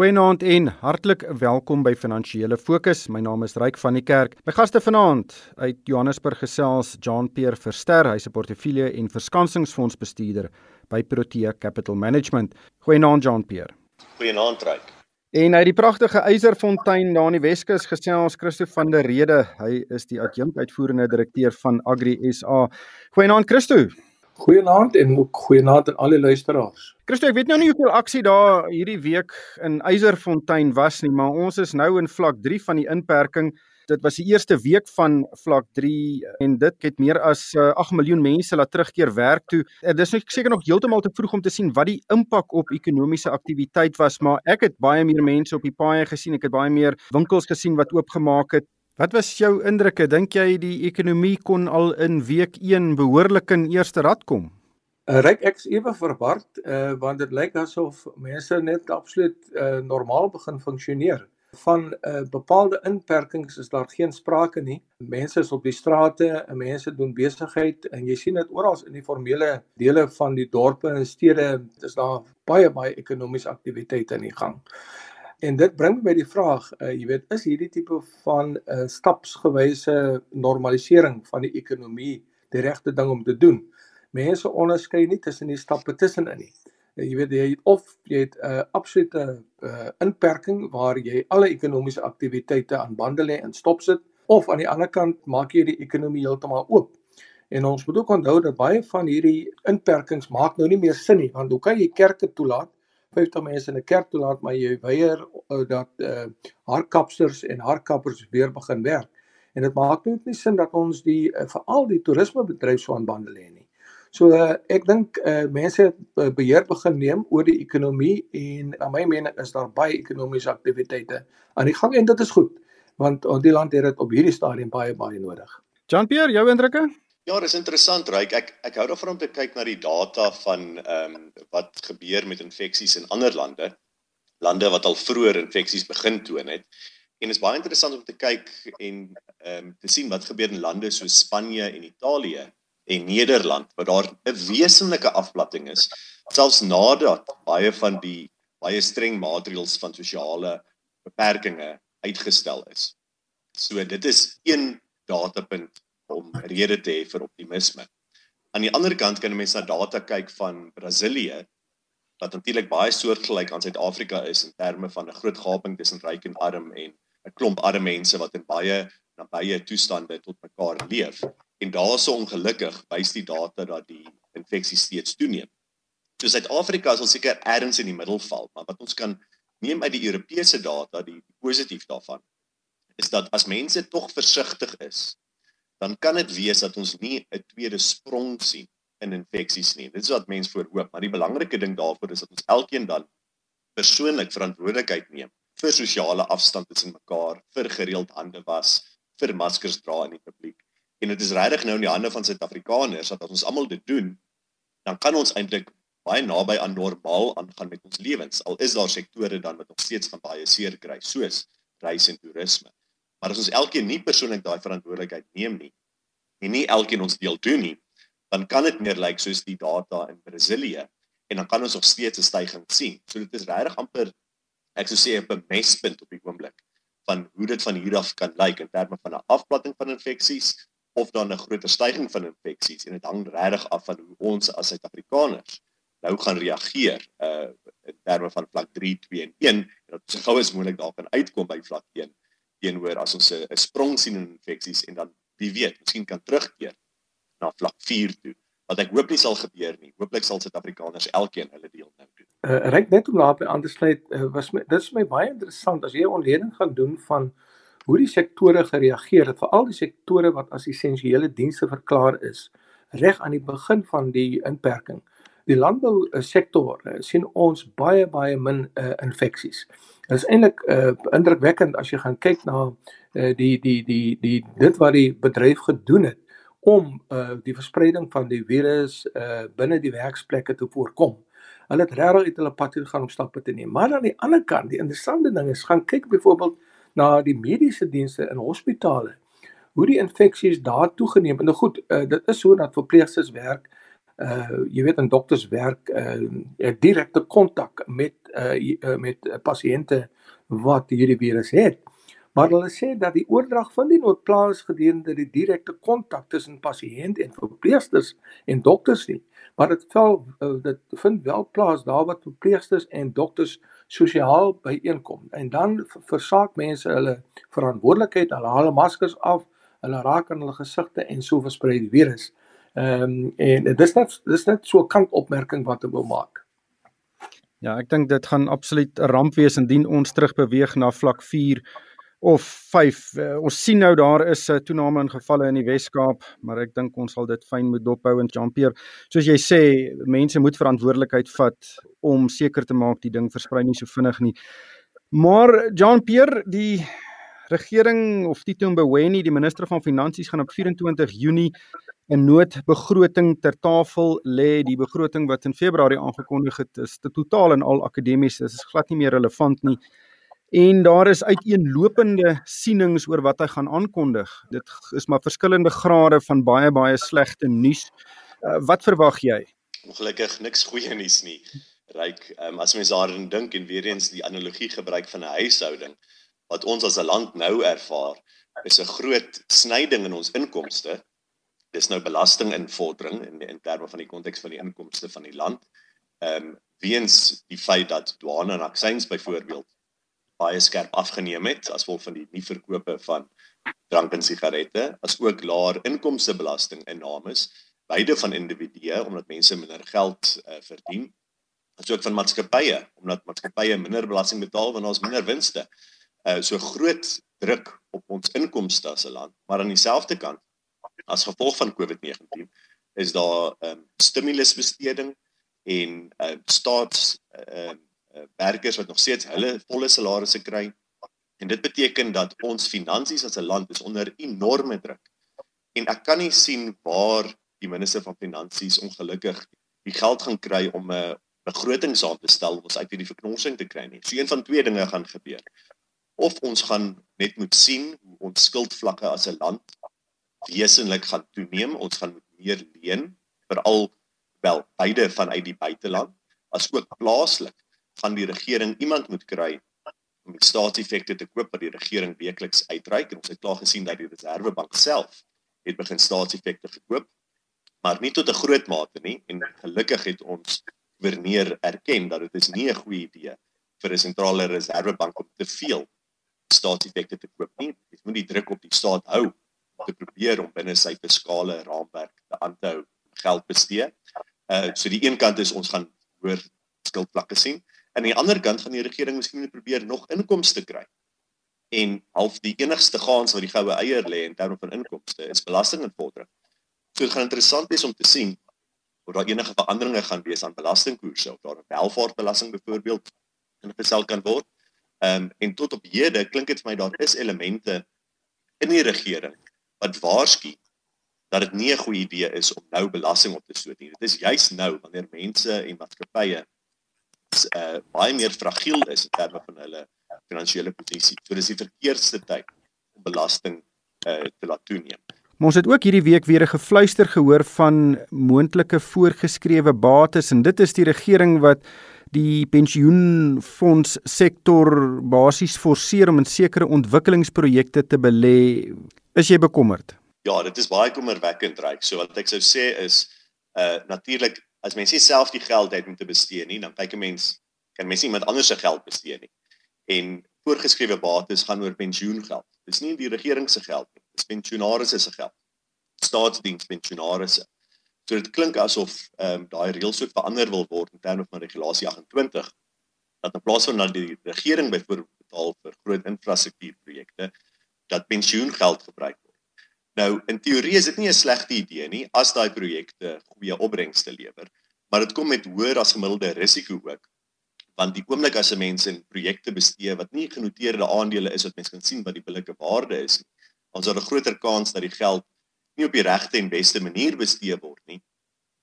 Goeienaand en hartlik welkom by Finansiële Fokus. My naam is Ryk van die Kerk. My gaste vanaand uit Johannesburg gesels Jean-Pierre Verster, hy's 'n portefeulje en verskansingsfondsbestuurder by Protea Capital Management. Goeienaand Jean-Pierre. Goeienaand Ryk. En uit die pragtige Eiserfontein daar in die Weskus gesels Christo van der Rede. Hy is die adjunk uitvoerende direkteur van Agri SA. Goeienaand Christo. Goeienaand en ook goeienaand aan al die luisteraars. Christo, ek weet nou nie hoeveel aksie daar hierdie week in Eiserfontein was nie, maar ons is nou in vlak 3 van die inperking. Dit was die eerste week van vlak 3 en dit het meer as 8 uh, miljoen mense laat terugkeer werk toe. Uh, dit is nog seker nog heeltemal te vroeg om te sien wat die impak op ekonomiese aktiwiteit was, maar ek het baie meer mense op die paaie gesien, ek het baie meer winkels gesien wat oopgemaak het. Wat was jou indrukke? Dink jy die ekonomie kon al in week 1 behoorlik in eerste rad kom? Uh, Ryk ek ewe verward uh, want dit lyk asof mense net absoluut uh, normaal begin funksioneer. Van uh, bepaalde inperkings is daar geen sprake nie. Mense is op die strate, en mense doen besigheid en jy sien dit oral in die formele dele van die dorpe en stede, is daar baie baie ekonomiese aktiwiteite in die gang. En dit bring my by die vraag, uh, jy weet, is hierdie tipe van 'n uh, stapsgewyse normalisering van die ekonomie die regte ding om te doen? Mense onderskei nie tussen die stappe tussenin nie. Uh, jy weet jy het of jy het 'n uh, absolute uh, inperking waar jy alle ekonomiese aktiwiteite aan bande lê en stop sit of aan die ander kant maak jy die ekonomie heeltemal oop. En ons moet ook onthou dat baie van hierdie inperkings maak nou nie meer sin nie, want hoe kan jy kerke toelaat 50 mense in 'n kerk toelaat maar jy weier uh, dat uh, haarkapsters en haarkappers weer begin werk. En dit maak net nie sin dat ons die uh, veral die toerismebedryf so aan bande lê nie. So uh, ek dink uh, mense het uh, beheer begin neem oor die ekonomie en na my mening is daar baie ekonomiese aktiwiteite aan die gang en dit is goed want uh, die land het dit op hierdie stadium baie baie nodig. Jean-Pierre, jou indrukke? Ja, dis interessant, Ryk. Ek ek hou daarvan om te kyk na die data van ehm um, wat gebeur met infeksies in ander lande. Lande wat al vroeër infeksies begin toon het. En dit is baie interessant om te kyk en ehm um, te sien wat gebeur in lande soos Spanje en Italië en Nederland waar daar 'n wesenlike afplatting is selfs nadat baie van die baie streng maatreëls van sosiale beperkings uitgestel is. So dit is een datapunt om rede te hê vir optimisme. Aan die ander kant kan 'n mens na data kyk van Brasilië wat natuurlik baie soortgelyk aan Suid-Afrika is in terme van 'n groot gaping tussen ryk en arm en 'n klomp arme mense wat in baie nabye toestande tot mekaar leef. En daarso ongelukkig wys die data dat die infeksie steeds toeneem. So Suid-Afrika sal seker ergens in die middel val, maar wat ons kan neem uit die Europese data, die positief daarvan, is dat as mense tog versigtig is dan kan dit wees dat ons nie 'n tweede sprong sien in infeksies nie. Dit is wat mense voorhoop, maar die belangrike ding daarvoor is dat ons elkeen dan persoonlik verantwoordelikheid neem vir sosiale afstand tussen mekaar, vir gereeld hande was, vir maskers dra in die publiek. En dit is regtig nou in die hande van Suid-Afrikaners dat as ons almal dit doen, dan kan ons eintlik baie naby aan normaal aangaan met ons lewens. Al is daar sektore dan wat nog steeds van baie seer kry, soos reis en toerisme. Maar as ons elkeen nie persoonlik daai verantwoordelikheid neem nie en nie elkeen ons deel doen nie, dan kan dit meer lyk soos die data in Brasilië en dan kan ons nog steeds 'n stygings sien. So dit is regtig amper ek sou sê 'n bemestpunt op die oomblik van hoe dit van hier af kan lyk in terme van 'n afplatting van infeksies of dan 'n groter stygings van infeksies. En dit hang regtig af van hoe ons as Suid-Afrikaners nou gaan reageer uh in terme van vlak 3, 2 en 1 en dat so gou as moontlik daar kan uitkom by vlak 1 teenoor as ons 'n sprong sien in infeksies en dan wie weet, miskien kan terugkeer na vlak 4 toe. Wat ek hoop nie sal gebeur nie. Hooplik sal Suid-Afrikaners elkeen hulle deel nou doen. Uh, Ryk net om daarby aan te sluit, uh, was my dis my baie interessant as jy 'n ontleding gaan doen van hoe die sektore gereageer het, veral die sektore wat as essensiële dienste verklaar is reg aan die begin van die inperking. Die landbou sektor uh, sien ons baie baie min uh, infeksies. Dit is eintlik uh, indrukwekkend as jy gaan kyk na uh, die die die die dit wat die bedryf gedoen het om uh, die verspreiding van die virus uh, binne die werksplekke te voorkom. Hulle het regtig uit hulle pad gegaan om stappe te neem. Maar aan die ander kant, die interessante ding is gaan kyk byvoorbeeld na die mediese dienste in hospitale. Hoe die infeksies daar toegeneem het. Nou goed, uh, dit is so dat verpleegsters werk uh jy weet in dokterswerk uh direkte kontak met uh met pasiënte wat hierdie virus het. Maar hulle sê dat die oordrag van die nood plaas gedurende die direkte kontak tussen pasiënt en verpleegsters en dokters nie. Maar dit val dit vind wel plaas daar wat verpleegsters en dokters sosiaal byeenkom. En dan versaak mense hulle verantwoordelikheid, hulle haal maskers af, hulle raak aan hulle gesigte en so versprei die virus. Ehm um, en dis net dis net so 'n kantopmerking wat ek wil maak. Ja, ek dink dit gaan absoluut 'n ramp wees indien ons terugbeweeg na vlak 4 of 5. Uh, ons sien nou daar is 'n uh, toename in gevalle in die Wes-Kaap, maar ek dink ons sal dit fyn moet dophou en Jean-Pierre, soos jy sê, mense moet verantwoordelikheid vat om seker te maak die ding versprei nie so vinnig nie. Maar Jean-Pierre, die regering of Tito Mboweni, die minister van finansies gaan op 24 Junie 'n noodbegroting ter tafel lê. Die begroting wat in Februarie aangekondig het, is te totaal en al akademies, dit is glad nie meer relevant nie. En daar is uiteenlopende sienings oor wat hy gaan aankondig. Dit is maar verskillende grade van baie baie slegte nuus. Uh, wat verwag jy? Ongelukkig niks goeie nuus nie. Ryk, um, as mens daarin dink en weer eens die analogie gebruik van 'n huishouding wat ons as 'n land nou ervaar, is 'n groot snyding in ons inkomste. Dis nou belastinginvordering in in terme van die konteks van die inkomste van die land. Ehm um, weens die feit dat douane en aksies byvoorbeeld baie skerp afgeneem het as gevolg van die nie verkope van drank en sigarette, as ook laer inkomstebelasting innames, beide van individue omdat mense minder geld uh, verdien, asook van maatskappye omdat maatskappye minder belasting betaal wanneer ons minder winste. So groot druk op ons inkomste as 'n land, maar aan dieselfde kant as gevolg van COVID-19 is daar 'n um, stimulusbesteding en uh, staats uh, uh, werkers wat nog steeds hulle volle salarisse kry. En dit beteken dat ons finansies as 'n land is onder enorme druk. En ek kan nie sien waar die minister van finansies ongelukkig die geld gaan kry om 'n begroting saam te stel om ons uit hierdie verknorsing te kry nie. So een van twee dinge gaan gebeur. Of ons gaan net moet sien hoe ons skuldvlakke as 'n land wesenlik gaan toeneem, ons gaan meer leen, veral wel beide vanuit die buiteland as ook plaaslik van die regering iemand moet kry om die staatseffekte te koop wat die regering weekliks uitreik. En ons het klaar gesien dat die Reserwebank self het begin staatseffekte gekoop maar nie tot 'n groot mate nie. En gelukkig het ons gouverneur erken dat dit is nie 'n goeie idee vir 'n sentrale reservebank om te veel staatseffekte te koop nie dit moet die druk op die staat hou om te probeer om binne sy fiskale raamwerk te aanhou geld bestee. Uh so die een kant is ons gaan hoor skuldvlakke sien aan die ander kant gaan die regering miskien probeer nog inkomste kry. En half die enigste kans wat die goue eier lê in terme van inkomste is belastinginvordering. So dit gaan interessant wees om te sien of daar enige veranderinge gaan wees aan belastingkoerse of daar 'n welvaartbelasting byvoorbeeld ingestel kan word. Ehm um, en tot op hede klink dit vir my daar is elemente in die regering wat waarsku dat dit nie 'n goeie idee is om nou belasting op te stoot nie. Dit is juis nou wanneer mense en maatskappye uh, baie meer fragiel is in terme van hulle finansiële posisie. So dis die verkeerdste tyd om belasting uh, te laat toeneem. Ons het ook hierdie week weer 'n gefluister gehoor van moontlike voorgeskrewe bates en dit is die regering wat die pensioenfonds sektor basies forceer om in sekere ontwikkelingsprojekte te belê. Is jy bekommerd? Ja, dit is baie kommerwekkend, reg. So wat ek sou sê is uh natuurlik as mens nie self die geld het om te bestee nie, dan kyk 'n mens kan mens nie met ander se geld bestee nie. En voorgeskrewe bates gaan oor pensioengeld. Dis nie die regering se geld nie, dis pensionaars se geld. Staatsdiens pensionaars. So dit klink asof ehm um, daai reëls ook verander wil word in terme van regulasie 28 dat in plaas van dat die regering byvoorbeeld betaal vir groot infrastruktuurprojekte dat pensioengeld gebruik word. Nou in teorie is dit nie 'n slegte idee nie as daai projekte goeie opbrengste lewer, maar dit kom met hoër as gemiddelde risiko ook. Want die oomblik as 'n mens in projekte bestee wat nie genoteerde aandele is wat mens kan sien wat die billike waarde is nie, ons het 'n groter kans dat die geld nie op die regte en beste manier bestee word nie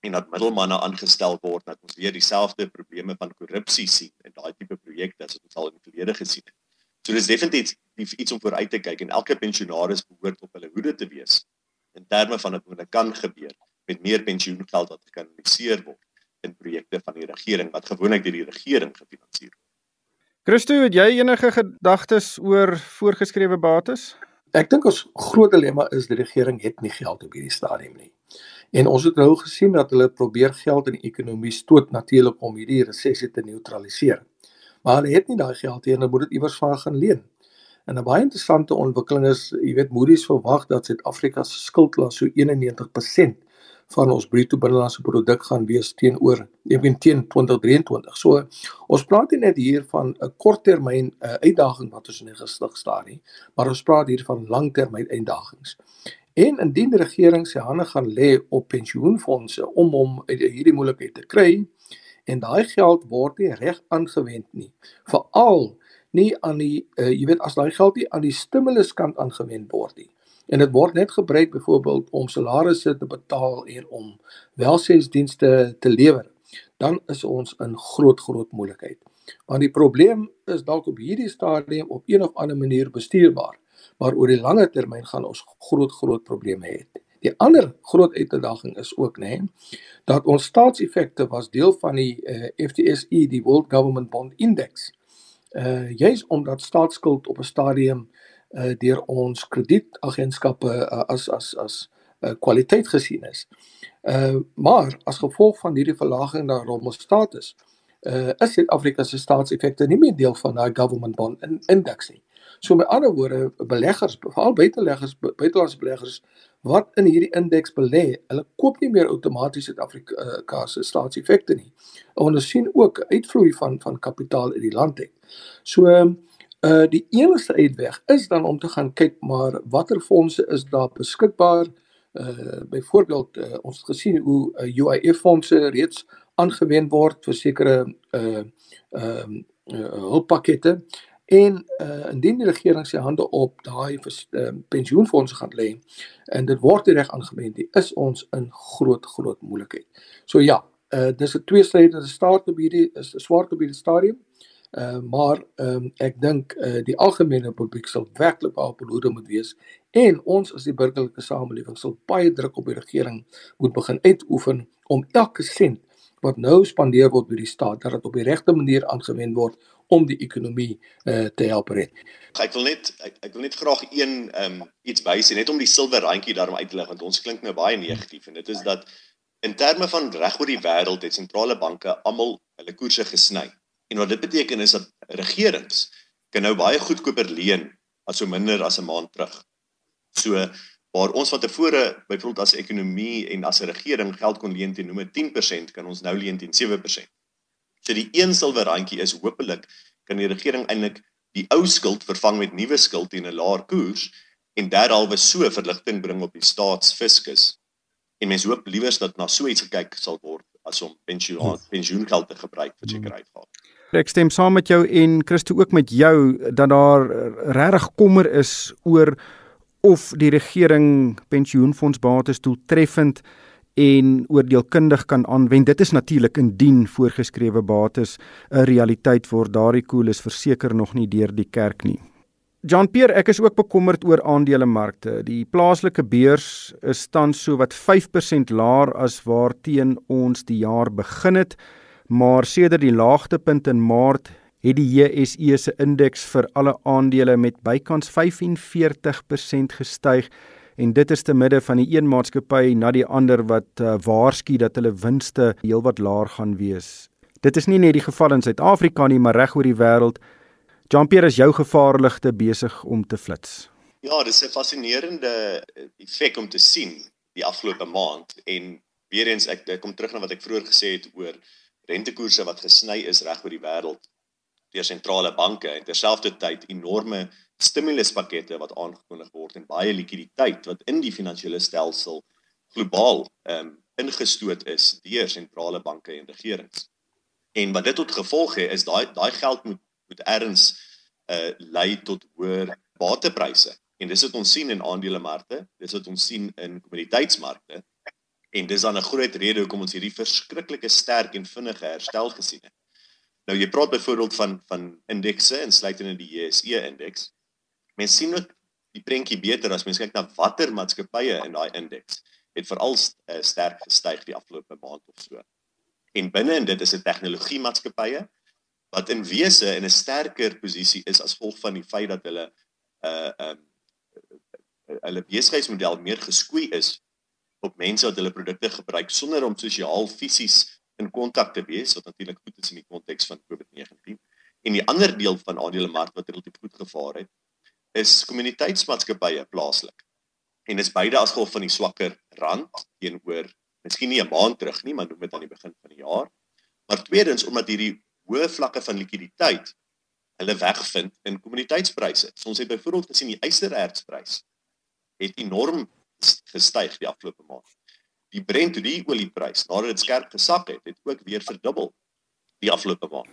en dat middelmanne aangestel word dat ons weer dieselfde probleme van korrupsie sien in daai tipe projekte as wat ons al in die verlede gesien het. So dis definitief iets om vooruit te kyk en elke pensionaris behoort op hulle hoede te wees in terme van wat kan gebeur met meer pensioengeld wat gekanaliseer word in projekte van die regering wat gewoonlik deur die regering gefinansier word. Christo, het jy enige gedagtes oor voorgeskrewe bates? Ek dink ons groot dilemma is die regering het nie geld op hierdie stadium nie. En ons het nou gesien dat hulle probeer geld in die ekonomie stoot natuurlik om hierdie resessie te neutraliseer. Maar hulle het nie daai geld nie en hulle moet dit iewers van gaan leen. En 'n baie interessante ontwikkeling is, jy weet Moody's verwag dat Suid-Afrika se skuldlas so 91% van ons bruto binnelandse produk gaan wees teenoor teen teen 2023. So ons praat nie net hier van 'n korttermyn uh, uitdaging wat ons in die gesig staar nie, maar ons praat hier van langtermyn uitdagings. En indien die regering sy hande gaan lê op pensioenfonde om hom uit hierdie moeilikheid te kry en daai geld word nie reg aangewend nie, veral nie aan die uh, jy weet as daai geld nie aan die stimuluskant aangewend word nie en dit word net gebruik byvoorbeeld om salarisse te betaal en om welsynsdienste te lewer, dan is ons in groot groot moeilikheid. Want die probleem is dalk op hierdie stadium op een of ander manier bestuurbaar, maar oor die lange termyn gaan ons groot groot probleme hê. Die ander groot uitdaging is ook nê dat ons staatseffekte was deel van die uh, eh, FTSE, die World Government Bond Index. Uh juis omdat staatsskuld op 'n stadium uh, deur ons kredietagentskappe uh, as as as uh, kwaliteit gesien is. Uh maar as gevolg van hierdie verlaging na rommel status uh is Suid-Afrika se staatseffekte nie meer deel van daai government bond index nie. So met ander woorde, beleggers, veral buiteleggers, buitelandse beleggers wat in hierdie indeks belê, hulle koop nie meer outomaties Suid-Afrika se staatseffekte nie. Ons sien ook uitvloei van van kapitaal uit die land uit. So uh, Uh die enigste uitweg is dan om te gaan kyk maar watter fondse is daar beskikbaar. Uh byvoorbeeld uh, ons het gesien hoe uh, UIF fondse reeds aangewend word vir sekere uh ehm uh, uh, hulppakkette en uh indien die regering sy hande op daai uh, pensioenfondse gaan lê en dit word reg aangewend, is ons in groot groot moeilikheid. So ja, uh dis 'n tweestrydige staat op hierdie is swart op hierdie stadium. Uh, maar um, ek dink uh, die algemene publiek sal werklik baie behoorde moet wees en ons as die burgerlike samelewing sal baie druk op die regering moet begin uitoefen om elke sent wat nou spandeer word by die staat dat dit op die regte manier aangewend word om die ekonomie uh, te help red. Ek wil net ek, ek wil net graag een um, iets wys net om die silwer randjie daarom uit te lig want ons klink nou baie negatief en dit is dat in terme van reg oor die wêreld het sentrale banke almal hulle koerse gesny. En wat dit beteken is dat regerings kan nou baie goedkoper leen as so minder as 'n maand terug. So waar ons van tevore byvoorbeeld as ekonomie en as 'n regering geld kon leen teen noem 10%, kan ons nou leen teen 7%. So die een silwer randjie is hopelik kan die regering eintlik die ou skuld vervang met nuwe skuld teen 'n laer koers en derhalwe so verligting bring op die staatsfiskus. En mense hoop liewers dat na so iets gekyk sal word as om pensioen pensioengeld te gebruik vir sekere uitgawes. Ek stem saam met jou en Christo ook met jou dat daar regtig kommer is oor of die regering pensioenfondsbates doeltreffend en oordeelkundig kan aanwend. Dit is natuurlik indien voorgeskrewe bates 'n realiteit word. Daardie koel is verseker nog nie deur die kerk nie. Jean Pierre, ek is ook bekommerd oor aandelemarkte. Die plaaslike beurs is tans so wat 5% laer as waarteen ons die jaar begin het maar sedert die laagtepunt in Maart het die JSE se indeks vir alle aandele met bykans 45% gestyg en dit is te midde van die een maatskappy na die ander wat uh, waarsku dat hulle winste heelwat laer gaan wees. Dit is nie net die geval in Suid-Afrika nie, maar reg oor die wêreld. Jean-Pierre is jou gevaarligte besig om te flits. Ja, dis 'n fascinerende effek om te sien die afgelope maand en weer eens ek, ek kom terug na wat ek vroeër gesê het oor rentekoerse wat gesny is reg oor die wêreld deur sentrale banke en terselfdertyd enorme stimuluspakkette wat aangekondig word en baie likwiditeit wat in die finansiële stelsel globaal ehm um, ingestoot is deur sentrale banke en regerings. En wat dit tot gevolg het is daai daai geld moet moet erns uh lei tot hoër batepryse. En dis wat ons sien in aandelemarkte, dis wat ons sien in kommoditeitsmarkte En dis dan 'n groot rede hoekom ons hierdie verskriklike sterk en vinnige herstel gesien het. Nou jy praat byvoorbeeld van van indekse insluitende die JSE indeks. Mens sien ook die prentjie beter as mens kyk na watter maatskappye in daai indeks het veral uh, sterk gestyg die afgelope maand of so. En binne in dit is 'n tegnologie maatskappye wat in wese in 'n sterker posisie is as gevolg van die feit dat hulle uh, um, hulle besigheidsmodel meer geskoei is op mense wat hulle produkte gebruik sonder om sosiaal fisies in kontak te wees wat natuurlik goed is in die konteks van COVID-19. En die ander deel van aandelemark wat relatief goed gevaar het, is kommuniteitsmaatskappye plaaslik. En dis beide as gevolg van die swakker rand teenoor miskien nie 'n maand terug nie, maar noem dit aan die begin van die jaar. Maar tweedens omdat hierdie hoë vlakke van likwiditeit hulle wegvind in kommuniteitspryse. So ons het byvoorbeeld gesien die ysterertsprys het enorm gestyg die afgelope maand. Die Brent olieprys nadat dit skerp gesak het, het ook weer verdubbel die afgelope maand.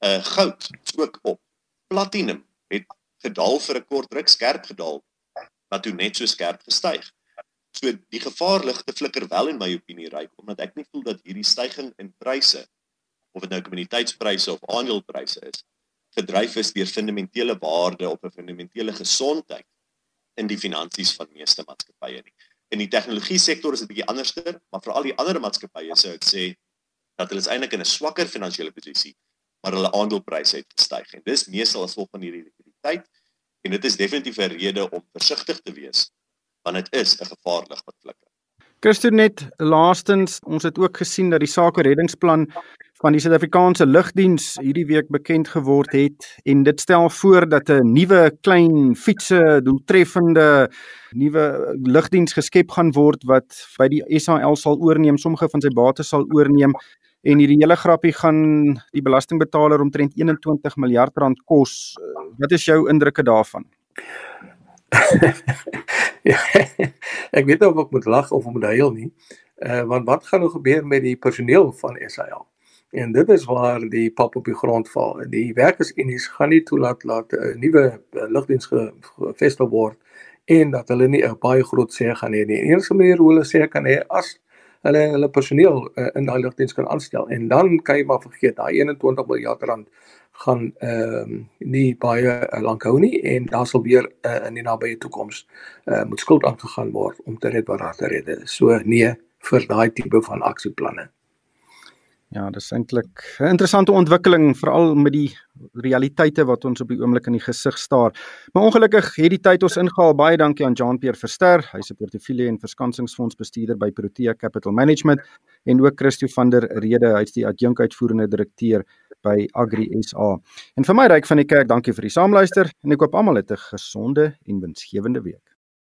Uh goud is ook op. Platinum het gedaal vir 'n kort ruk skerp gedaal, maar toe net so skerp gestyg. So die gevaar lig te flikker wel in my opinie ryk omdat ek nie voel dat hierdie stygings in pryse of dit nou kommoditeitspryse of aandelepryse is gedryf is deur fundamentele waarde op 'n fundamentele gesondheid in die finansies van meeste maatskappye nie. In die tegnologie sektor is dit 'n bietjie anderster, maar vir al die ander maatskappye sou ek sê dat hulle is eintlik in 'n swakker finansiële posisie, maar hulle aandelepryse het gestyg en dis meestal as gevolg van hierdie likwiditeit en dit is definitief 'n rede om versigtig te wees want dit is 'n gevaarlig wat flikker. Christo net laastens, ons het ook gesien dat die sake reddingsplan van die Suid-Afrikaanse lugdiens hierdie week bekend geword het en dit stel voor dat 'n nuwe klein fietsse doeltreffende nuwe lugdiens geskep gaan word wat by die SAL sal oorneem, sommige van sy bates sal oorneem en hierdie hele grappie gaan die belastingbetaler omtrent 21 miljard rand kos. Wat is jou indrukke daarvan? ja, ek weet of ek moet lag of moet huil nie. Uh want wat gaan nou gebeur met die personeel van SAL? En dit is waar die pap op die grond val. Die werkersunie's gaan nie toelaat dat 'n uh, nuwe uh, lugdiens gevestig word en dat hulle nie 'n baie groot sê gaan hê nie. Die enigste manier hoe hulle sê kan hê as hulle hulle personeel uh, in daai lugdiens kan aanstel en dan kan jy maar vergeet daai 21 miljard rand gaan ehm um, nie baie uh, lank hou nie en daar sal weer uh, in die nabye toekoms uh, moet skuld aangegaan word om te red wat daar te red is. So nee vir daai tipe van aksieplanne. Ja, dis eintlik 'n interessante ontwikkeling veral met die realiteite wat ons op die oomblik in die gesig staar. Maar ongelukkig het die tyd ons ingehaal. Baie dankie aan Jean-Pierre Verster, hy's 'n portefeulje en verskansingsfondsbestuurder by Protea Capital Management en ook Christo van der Rede, hy's die adjunkuitvoerende direkteur by Agri SA. En vir my ryk van die kerk, dankie vir die saamluister en ek hoop almal het 'n gesonde en winsgewende week.